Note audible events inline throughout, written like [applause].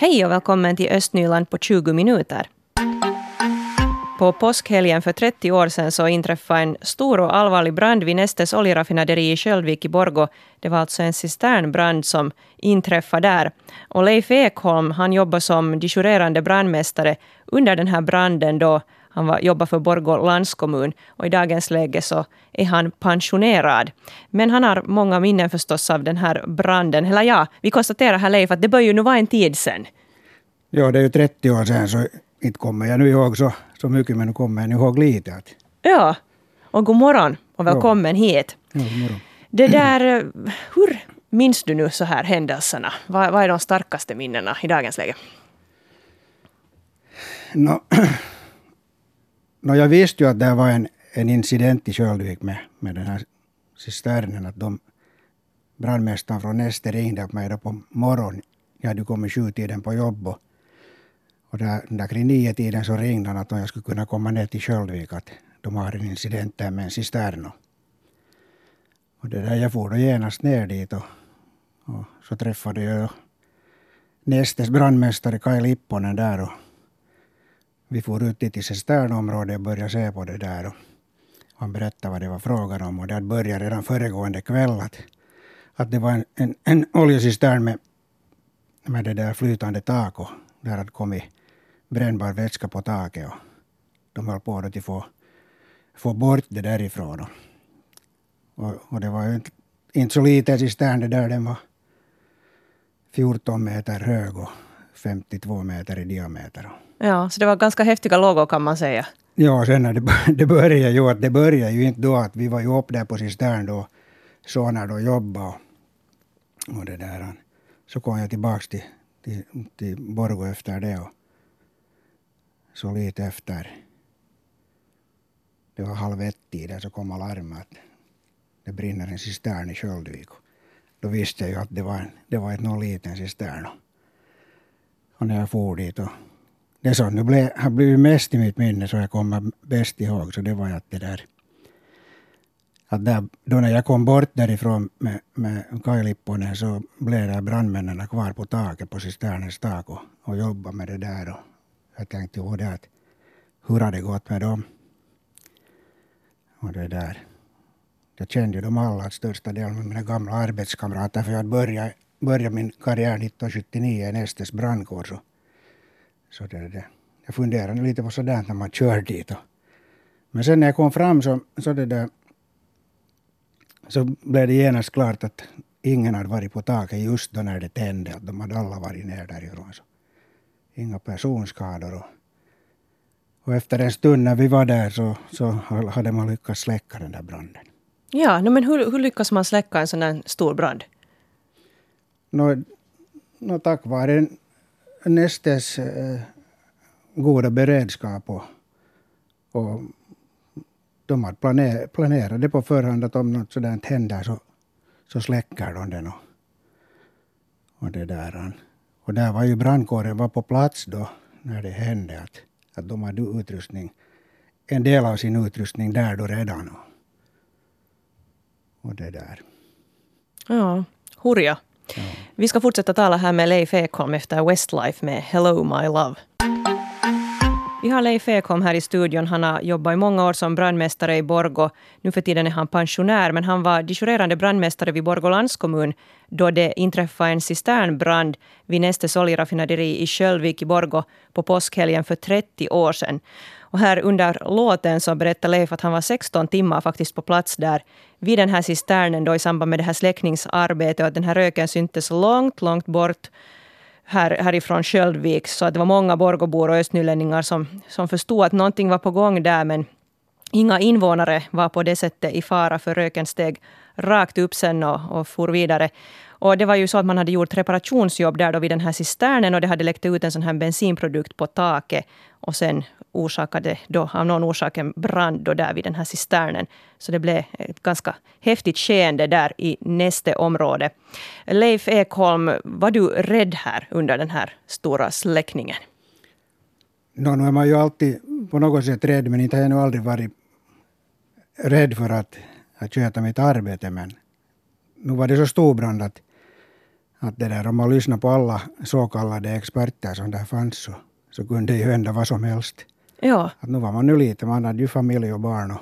Hej och välkommen till Östnyland på 20 minuter. På påskhelgen för 30 år sedan så inträffade en stor och allvarlig brand vid Nestes oljeraffinaderi i Sköldvik i Borgå. Det var alltså en cisternbrand som inträffade där. Och Leif Ekholm han jobbade som disjurerande brandmästare under den här branden då han var, jobbar för Borgå landskommun och i dagens läge så är han pensionerad. Men han har många minnen förstås av den här branden. Eller ja, vi konstaterar här Leif att det bör ju nu vara en tid sedan. Ja, det är ju 30 år sedan så inte kommer jag nu ihåg så, så mycket men nu kommer jag ihåg lite. Att... Ja, och god morgon och välkommen ja. hit. Ja, god morgon. Det där, hur minns du nu så här händelserna? Vad, vad är de starkaste minnena i dagens läge? No, [clears throat] no, jag visste ju att det var en, en incident i Sköldvik med, med den här cisternen. Att de, brandmästaren från Neste ringde mig då på morgonen. Jag hade kommit sjutiden på jobb och, och där, där kring nio tiden så ringde han att om jag skulle kunna komma ner till Sköldvik att de har en incident där med en cistern. Och det där, jag for då genast ner dit och, och så träffade jag Nestes brandmästare Kaj Lipponen där och vi for ut dit till cisternområdet och började se på det där. Och han berättade vad det var frågan om och det hade börjat redan föregående kväll att, att det var en, en, en oljecistern med, med det där flytande tak och där hade kommit brännbar vätska på taket och de höll på att få, få bort det därifrån. Och, och, och det var ju inte, inte så liten cistern det där, den var 14 meter hög och 52 meter i diameter. Ja, så det var ganska häftiga lågor kan man säga. Ja, sen när det, [laughs] det började ju, att det började ju inte då att vi var ju upp där på cistern då, sonen då jobbade och, och det där. Så kom jag tillbaks till, till, till Borgå efter det och så lite efter, det var halv ett-tiden, så kom alarmet att det brinner en cistern i Sköldvik. Då visste jag ju att det var, en, det var ett någon liten cistern. Och när jag for dit och det som nu blev, har blivit mest i mitt minne, så jag kommer bäst ihåg, så det var att det där att där, då när jag kom bort därifrån med, med Kaj Lipponen så blev där brandmännen kvar på taket, på cisternens tak och, och jobbade med det där. Och jag tänkte på det att hur har det gått med dem? Och det där. Jag kände ju dem alla, största delen med mina gamla arbetskamrater, för jag började, började min karriär 1979 i Nestes brandkår. Så, så det, det. Jag funderade lite på sådär när man kör dit. Och, men sen när jag kom fram så, så, det där, så blev det genast klart att ingen hade varit på taket just då när det tände. Att de hade alla varit ner därifrån. Så inga personskador. Och, och efter en stund när vi var där så, så hade man lyckats släcka den där branden. Ja, men hur, hur lyckas man släcka en sån här stor brand? Nå, no tack vare Nestes eh, goda beredskap och, och de hade planer, planerat det på förhand att om något sådant händer så, så släcker de den. Och, och det där. Och där var ju brandkåren var på plats då när det hände. Att, att de hade utrustning, en del av sin utrustning där då redan. Och, och det där. Ja, hurja. Ja. Vi ska fortsätta tala här med Leif Ekholm efter Westlife med Hello My Love. Vi har Leif Ekholm här i studion. Han har jobbat i många år som brandmästare i Borgå. Nu för tiden är han pensionär, men han var disjurerande brandmästare vid Borgå landskommun då det inträffade en cisternbrand vid Nestes oljeraffinaderi i Sköldvik i Borgå på påskhelgen för 30 år sedan. Och här under låten så berättar Leif att han var 16 timmar faktiskt på plats där vid den här cisternen då i samband med det här släckningsarbetet och att den här röken syntes långt, långt bort här, härifrån Sköldvik. Så att det var många Borgåbor och östnylänningar som, som förstod att någonting var på gång där. Men inga invånare var på det sättet i fara för röken steg rakt upp sen och, och for vidare. Och det var ju så att man hade gjort reparationsjobb där då vid den här cisternen och det hade läckt ut en sån här bensinprodukt på taket. Och sen orsakade då av någon orsak en brand då där vid den här cisternen. Så det blev ett ganska häftigt skeende där i nästa område. Leif Ekholm, var du rädd här under den här stora släckningen? No, nu är man ju alltid på något sätt rädd, men inte har jag nu aldrig varit rädd för att, att sköta mitt arbete. Men nu var det så stor brand att, att det där, om man lyssnar på alla så kallade experter som där fanns så, så kunde det ju hända vad som helst. Ja. Att nu var man nu lite, man hade ju familj och barn och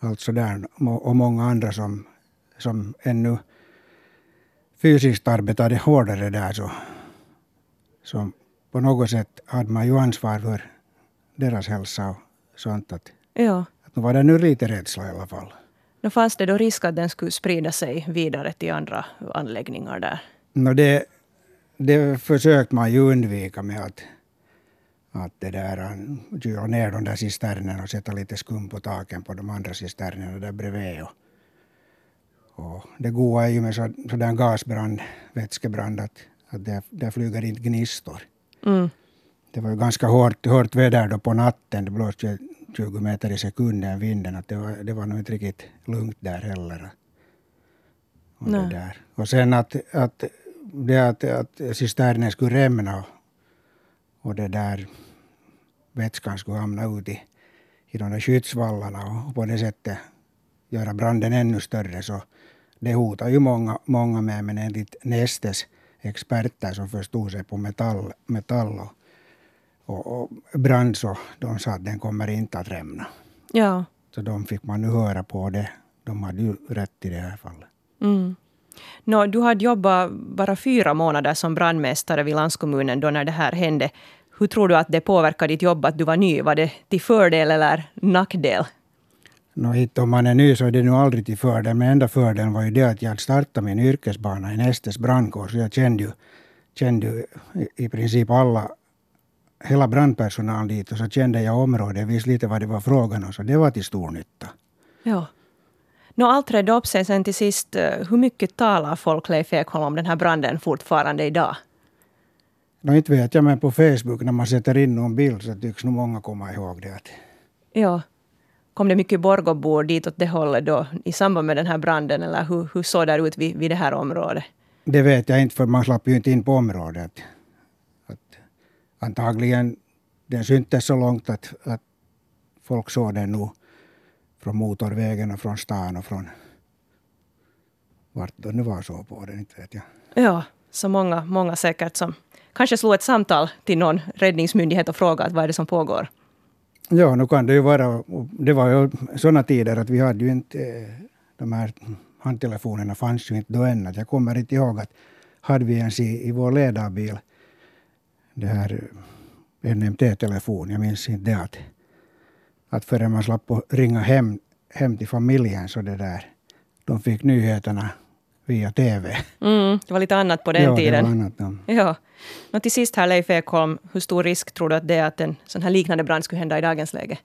allt sådär och många andra som, som ännu fysiskt arbetade hårdare där så, så på något sätt hade man ju ansvar för deras hälsa och sånt. Att, ja. att nu var det nu lite rädsla i alla fall. Då fanns det då risk att den skulle sprida sig vidare till andra anläggningar där? No, det, det försökte man ju undvika med att, att det där, kyla ner de där cisternerna och sätta lite skum på taken på de andra cisternerna där bredvid. Och, och det goda är ju med så, gasbrand, vätskebrand, att, att det, där flyger inte gnistor. Mm. Det var ju ganska hårt, hårt väder då på natten. Det blåste 20 meter i sekunden vinden. Att det, var, det var nog inte riktigt lugnt där heller. Och, det där. och sen att, att det att, att cisternen skulle rämna och, det där vätskan skulle hamna ut i, i de där skyddsvallarna och på det sättet göra branden ännu större. Så det hotar ju många, många med, men enligt Nestes experter som förstod sig på metall, metall och, och, och brand så de sa att den kommer inte att rämna. Ja. Så de fick man nu höra på det. De hade ju rätt i det här fallet. Mm. No, du hade jobbat bara fyra månader som brandmästare vid landskommunen då när det här hände. Hur tror du att det påverkade ditt jobb att du var ny? Var det till fördel eller nackdel? No, om man är ny så är det nu aldrig till fördel. Men enda fördelen var ju det att jag startat min yrkesbana i Nestes brandkår. Så jag kände ju, kände ju i, i princip alla, hela brandpersonalen dit. Och så kände jag området, visste lite vad det var frågan om. Så det var till stor nytta. Ja. Nå, allt redde upp sig sen till sist. Eh, hur mycket talar folk, Leif Ekholm, om den här branden fortfarande idag? No, inte vet jag, men på Facebook när man sätter in någon bild så tycks nog många komma ihåg det. Ja. Kom det mycket Borgåbor dit åt det hållet då i samband med den här branden eller hur, hur såg det ut vid, vid det här området? Det vet jag inte för man slapp ju inte in på området. Att antagligen den syntes så långt att, att folk såg den nog från motorvägen och från stan och från vart det nu var så på den, inte vet jag. Ja, så många, många säkert som kanske slog ett samtal till någon räddningsmyndighet och frågade vad är det som pågår. Ja, nu kan det ju vara. Det var ju sådana tider att vi hade ju inte eh, de här handtelefonerna fanns ju inte då än. Jag kommer inte ihåg att hade vi ens i, i vår ledarbil det här NMT-telefon. Jag minns inte det att, förrän man slapp ringa hem, hem till familjen så det där. De fick nyheterna via TV. Mm, det var lite annat på den ja, tiden. Det var annat, ja. ja. Och till sist här Leif Ekholm, hur stor risk tror du att det är att en sån här liknande brand skulle hända i dagens läge?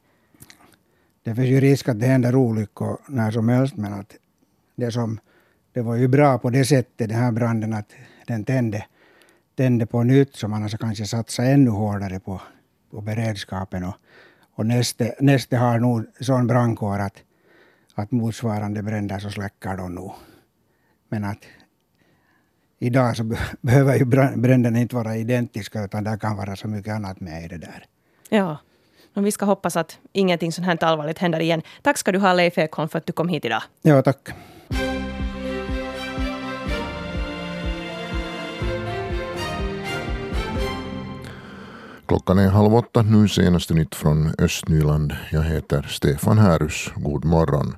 Det finns ju risk att det händer olyckor när som helst, men att det, som, det var ju bra på det sättet, den här branden, att den tände, tände på nytt, så man har kanske satsat ännu hårdare på, på beredskapen. Och, och nästa, nästa har nog sån brandkår att, att motsvarande bränder så släcker de nog. Men att idag så [laughs] behöver ju bränderna inte vara identiska utan det kan vara så mycket annat med i det där. Ja. Och vi ska hoppas att ingenting sånt här allvarligt händer igen. Tack ska du ha Leif Ekholm för att du kom hit idag. Ja, tack. Klockan är halv åtta, nu senaste nytt från Östnyland. Jag heter Stefan Härus. God morgon.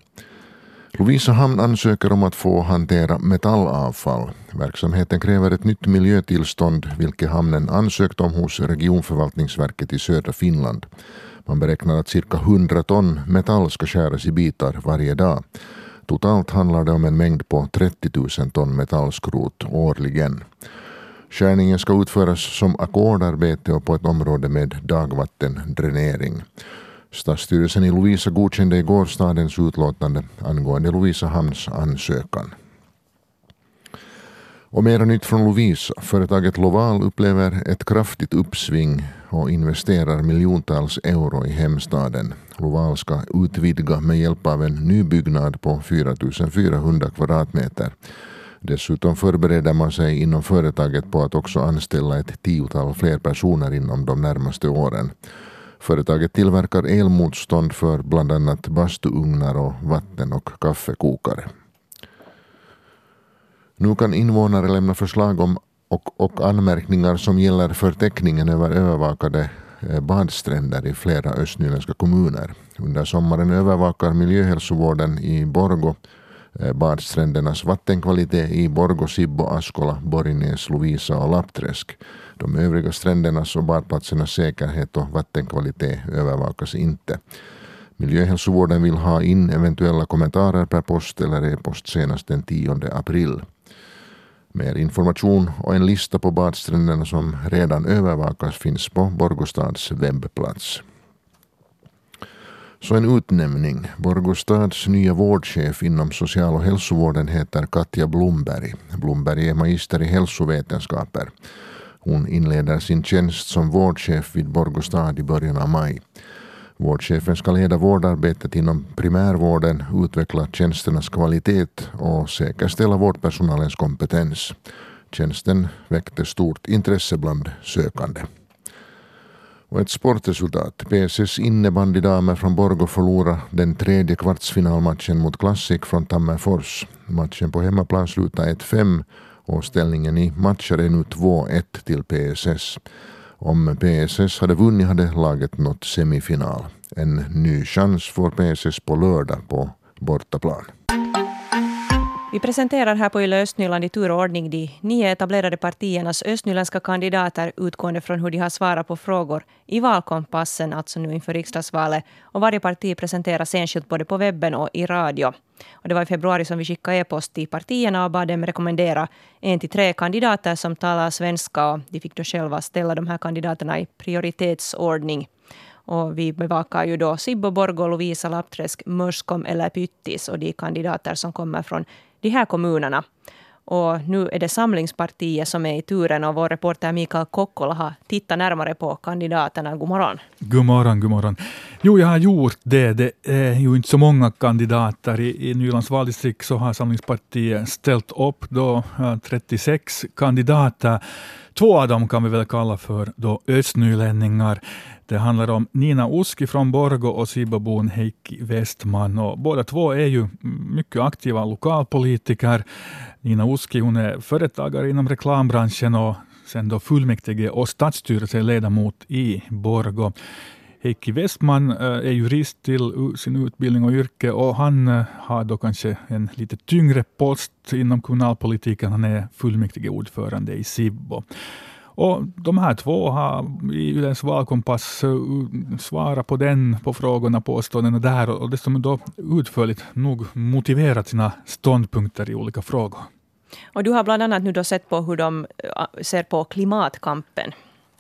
Lovisa hamn ansöker om att få hantera metallavfall. Verksamheten kräver ett nytt miljötillstånd vilket hamnen ansökt om hos regionförvaltningsverket i södra Finland. Man beräknar att cirka 100 ton metall ska skäras i bitar varje dag. Totalt handlar det om en mängd på 30 000 ton metallskrot årligen. Skärningen ska utföras som ackordarbete och på ett område med dagvattendränering. Stadsstyrelsen i Lovisa godkände igår stadens utlåtande angående Lovisa ansökan. Och mera nytt från Lovisa. Företaget Loval upplever ett kraftigt uppsving och investerar miljontals euro i hemstaden. Loval ska utvidga med hjälp av en nybyggnad på 4400 kvadratmeter. Dessutom förbereder man sig inom företaget på att också anställa ett tiotal fler personer inom de närmaste åren. Företaget tillverkar elmotstånd för bland annat bastuugnar och vatten och kaffekokare. Nu kan invånare lämna förslag om och, och anmärkningar som gäller förteckningen över övervakade eh, badstränder i flera östnyländska kommuner. Under sommaren övervakar miljöhälsovården i Borgo Eh, badsträndernas vattenkvalitet i Borgo, Sibbo, Askola, Borgnäs, Lovisa och Lappträsk. De övriga strändernas och badplatsernas säkerhet och vattenkvalitet övervakas inte. Miljöhälsovården vill ha in eventuella kommentarer per post eller e-post senast den 10 april. Mer information och en lista på badstränderna som redan övervakas finns på Borgostads webbplats. Så en utnämning. Borgostads nya vårdchef inom social och hälsovården heter Katja Blomberg. Blomberg är magister i hälsovetenskaper. Hon inleder sin tjänst som vårdchef vid Borgostad i början av maj. Vårdchefen ska leda vårdarbetet inom primärvården, utveckla tjänsternas kvalitet och säkerställa vårdpersonalens kompetens. Tjänsten väckte stort intresse bland sökande. Och ett sportresultat. PSS innebandydamer från Borgå förlorade den tredje kvartsfinalmatchen mot Classic från Tammerfors. Matchen på hemmaplan slutade 1-5 och ställningen i matcher är nu 2-1 till PSS. Om PSS hade vunnit hade laget nått semifinal. En ny chans får PSS på lördag på bortaplan. Vi presenterar här på Yle Östnyland i tur och ordning de nio etablerade partiernas östnyländska kandidater utgående från hur de har svarat på frågor i valkompassen, alltså nu inför riksdagsvalet. Och varje parti presenteras enskilt både på webben och i radio. Och det var i februari som vi skickade e-post till partierna och bad dem rekommendera en till tre kandidater som talar svenska. Och de fick då själva ställa de här kandidaterna i prioritetsordning. Och vi bevakar ju då Sibbo, Borgå, Lovisa, Lappträsk, Mörskom eller Pyttis och de kandidater som kommer från de här kommunerna. Och nu är det Samlingspartiet som är i turen och vår reporter Mikael Kokkola har tittat närmare på kandidaterna. God morgon. God morgon, god morgon. Jo, jag har gjort det. Det är ju inte så många kandidater. I, i Nylands valdistrikt så har Samlingspartiet ställt upp då eh, 36 kandidater. Två av dem kan vi väl kalla för då östnylänningar. Det handlar om Nina Uski från Borgo och Sibabon Heikki Westman. Och båda två är ju mycket aktiva lokalpolitiker. Nina Uski hon är företagare inom reklambranschen och sen då fullmäktige och stadsstyrelseledamot i Borgo. Heikki Westman eh, är jurist till sin utbildning och yrke och han eh, har då kanske en lite tyngre post inom kommunalpolitiken. Han är fullmäktigeordförande i Sibbo. Och de här två har i Yles valkompass eh, svarat på den, på frågorna, påståendena där och dessutom då utförligt nog motiverat sina ståndpunkter i olika frågor. Och du har bland annat nu då sett på hur de ser på klimatkampen.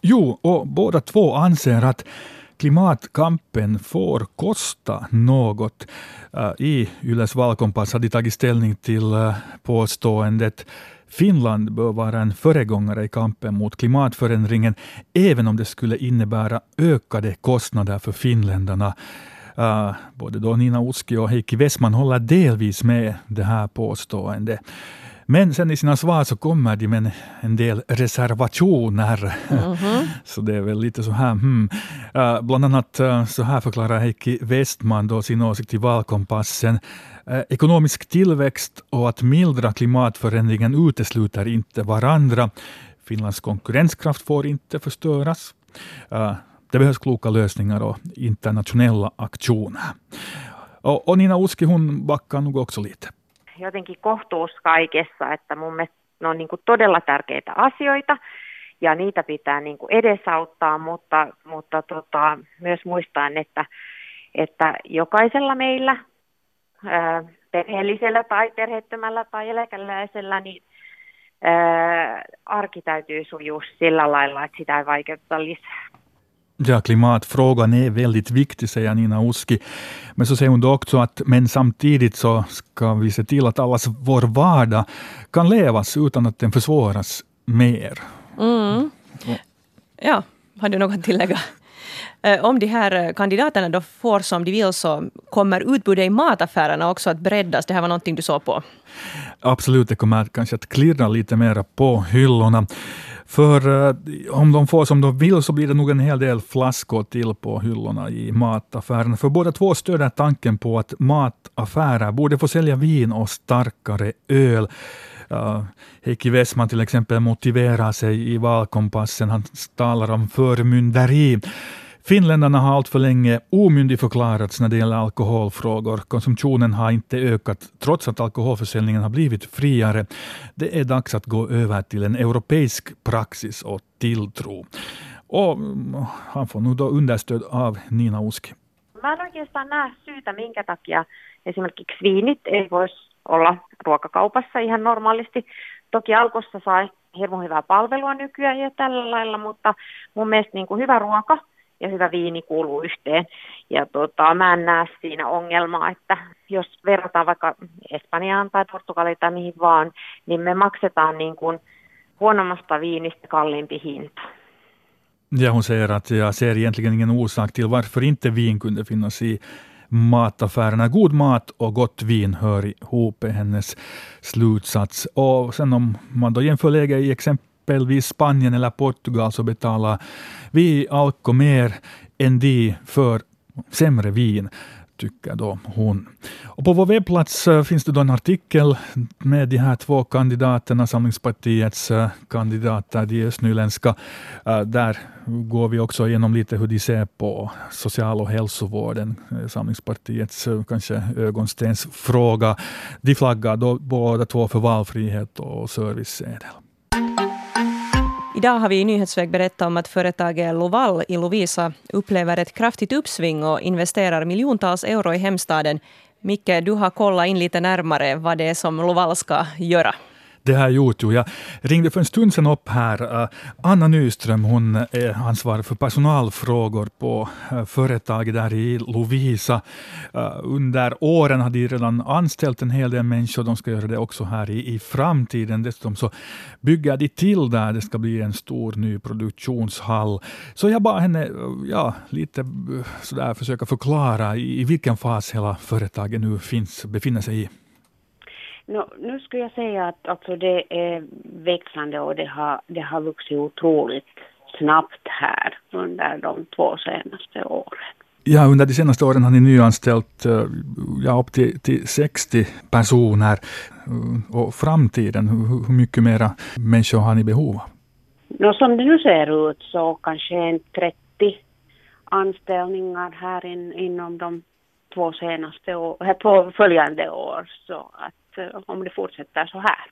Jo, och båda två anser att klimatkampen får kosta något. Uh, I Yles valkompass har de tagit ställning till påståendet Finland bör vara en föregångare i kampen mot klimatförändringen, även om det skulle innebära ökade kostnader för finländarna. Uh, både då Nina Utski och Heikki Westman håller delvis med det här påståendet. Men sen i sina svar så kommer de med en del reservationer. Mm -hmm. [laughs] så det är väl lite så här, hmm. uh, bland annat uh, så här förklarar Heikki Westman då sin åsikt i valkompassen. Uh, ekonomisk tillväxt och att mildra klimatförändringen utesluter inte varandra. Finlands konkurrenskraft får inte förstöras. Det behövs kloka lösningar och internationella aktioner. Och, och Nina Uski hon backar nog också lite jotenkin kohtuus kaikessa, että mun mielestä ne on niin kuin todella tärkeitä asioita ja niitä pitää niin kuin edesauttaa, mutta, mutta tota, myös muistaen, että, että jokaisella meillä, ää, perheellisellä tai perheettömällä tai eläkeläisellä, niin ää, arki täytyy sujua sillä lailla, että sitä ei vaikeuteta lisää. Ja, klimatfrågan är väldigt viktig, säger Nina Uski. Men så säger hon då också att men samtidigt så ska vi se till att allas vår vardag kan levas utan att den försvåras mer. Mm. Ja, har du något att tillägga? Eh, om de här kandidaterna då får som de vill så kommer utbudet i mataffärerna också att breddas. Det här var någonting du såg på. Absolut, det kommer kanske att klirra lite mer på hyllorna. För uh, om de får som de vill så blir det nog en hel del flaskor till på hyllorna i mataffären. För båda två stöder tanken på att mataffärer borde få sälja vin och starkare öl. Uh, Heikki Westman till exempel motiverar sig i valkompassen. Han talar om förmynderi. Finländarna har allt för länge omyndigförklarats när det gäller alkoholfrågor. Konsumtionen har inte ökat trots att alkoholförsäljningen har blivit friare. Det är dags att gå över till en europeisk praxis och tilltro. Och mm, han får nu då understöd av Nina Uski. Mä oikeastaan näe syytä, minkä takia esimerkiksi viinit ei voisi olla ruokakaupassa ihan normaalisti. Toki alkossa sai hirmu hyvää palvelua nykyään ja tällä lailla, mutta mun mielestä niin kuin hyvä ruoka ja hyvä viini kuuluu yhteen. Ja tota, mä en näe siinä ongelmaa, että jos verrataan vaikka Espanjaan tai Portugaliin tai mihin vaan, niin me maksetaan niin kuin huonommasta viinistä kalliimpi hinta. Ja, hon säger att jag ser egentligen ingen orsak till varför inte vin kunde finnas i mataffärerna. God mat och gott vin hör ihop, är hennes slutsats. Och sen om man då jämför läget i exempelvis Spanien eller Portugal så betalar vi Alko mer än de för sämre vin tycker då hon. Och på vår webbplats eh, finns det då en artikel med de här två kandidaterna, Samlingspartiets eh, kandidater, de östnyländska. Eh, där går vi också igenom lite hur de ser på social och hälsovården, Samlingspartiets kanske ögonstensfråga. De flaggar då båda två för valfrihet och servicesedel. Idag har vi i Nyhetsväg berättat om att företaget Loval i Lovisa upplever ett kraftigt uppsving och investerar miljontals euro i hemstaden. Micke, du har kollat in lite närmare vad det är som Loval ska göra. Det har jag gjort. Jag ringde för en stund sedan upp här. Eh, Anna Nyström hon är ansvarig för personalfrågor på eh, företaget där i Lovisa. Eh, under åren har de redan anställt en hel del människor. De ska göra det också här i, i framtiden. Dessutom så bygger de till där. Det ska bli en stor ny produktionshall. Så jag bad henne ja, lite sådär försöka förklara i, i vilken fas hela företaget nu finns, befinner sig i. No, nu skulle jag säga att alltså det är växande och det har, det har vuxit otroligt snabbt här under de två senaste åren. Ja, under de senaste åren har ni nyanställt eh, ja, upp till, till 60 personer. Och framtiden, hur, hur mycket mera människor har ni behov av? No, som det nu ser ut så kanske en 30 anställningar här in, inom de två senaste år, två följande år. Så att Eh, om det fortsätter så här.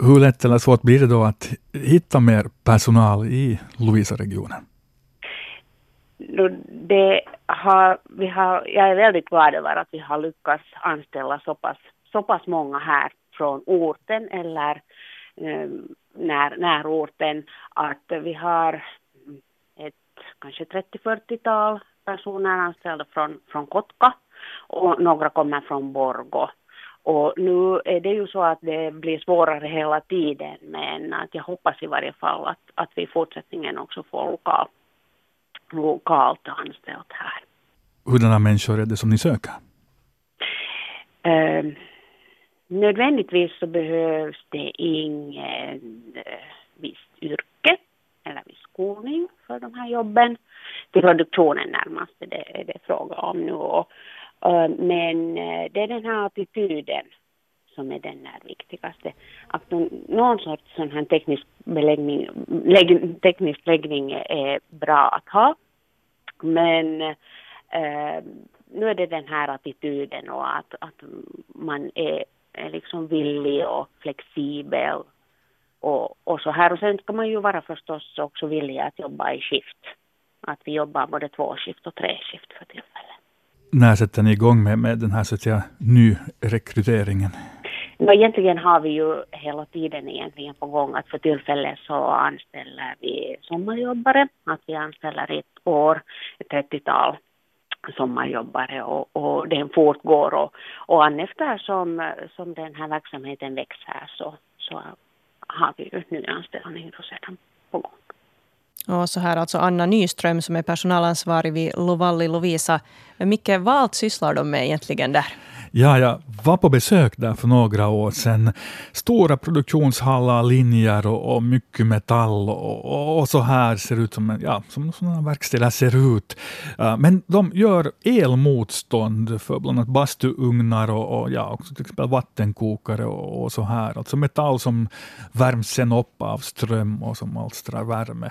Hur lätt eller svårt blir det då att hitta mer personal i Lovisa-regionen? Det har, vi har, jag är väldigt glad över att vi har lyckats anställa så pass, så pass många här från orten eller eh, när, närorten att vi har ett kanske 30-40-tal personer anställda från, från Kotka och några kommer från Borgo. Och nu är det ju så att det blir svårare hela tiden men att jag hoppas i varje fall att, att vi i fortsättningen också får lokal, lokalt anställt här. Hurdana människor är det som ni söker? Eh, nödvändigtvis så behövs det ingen eh, visst yrke eller viss skolning för de här jobben. Till produktionen närmast det, är det fråga om nu. Och, men eh, det är den här attityden som är den där viktigaste. Att någon sorts sån här teknisk, beläggning, lägg, teknisk läggning är bra att ha. Men eh, nu är det den här attityden och att, att man är, är liksom villig och flexibel och, och så här. Och sen ska man ju vara förstås också villig att jobba i skift. Att vi jobbar både två skift och tre skift för tillfället när sätter ni igång med, med den här så att säga, nyrekryteringen? No, egentligen har vi ju hela tiden egentligen på gång att för tillfället så anställer vi sommarjobbare. Att vi anställer ett år, ett 30-tal sommarjobbare och, och den fortgår och, och efter som, som den här verksamheten växer så, så har vi ju nyanställningar sedan på gång. Och så här alltså Anna Nyström som är personalansvarig vid Lovalli Lovisa. Micke, vad allt sysslar de med egentligen där? Ja, jag var på besök där för några år sedan. Stora produktionshallar, linjer och, och mycket metall och, och, och, så här ser ut som, ja, som sådana verkstäder ser ut. Uh, men de gör elmotstånd för bland annat bastuugnar och, och ja, också till exempel vattenkokare och, och så här. Alltså metall som värms sen upp av ström och som alstrar värme.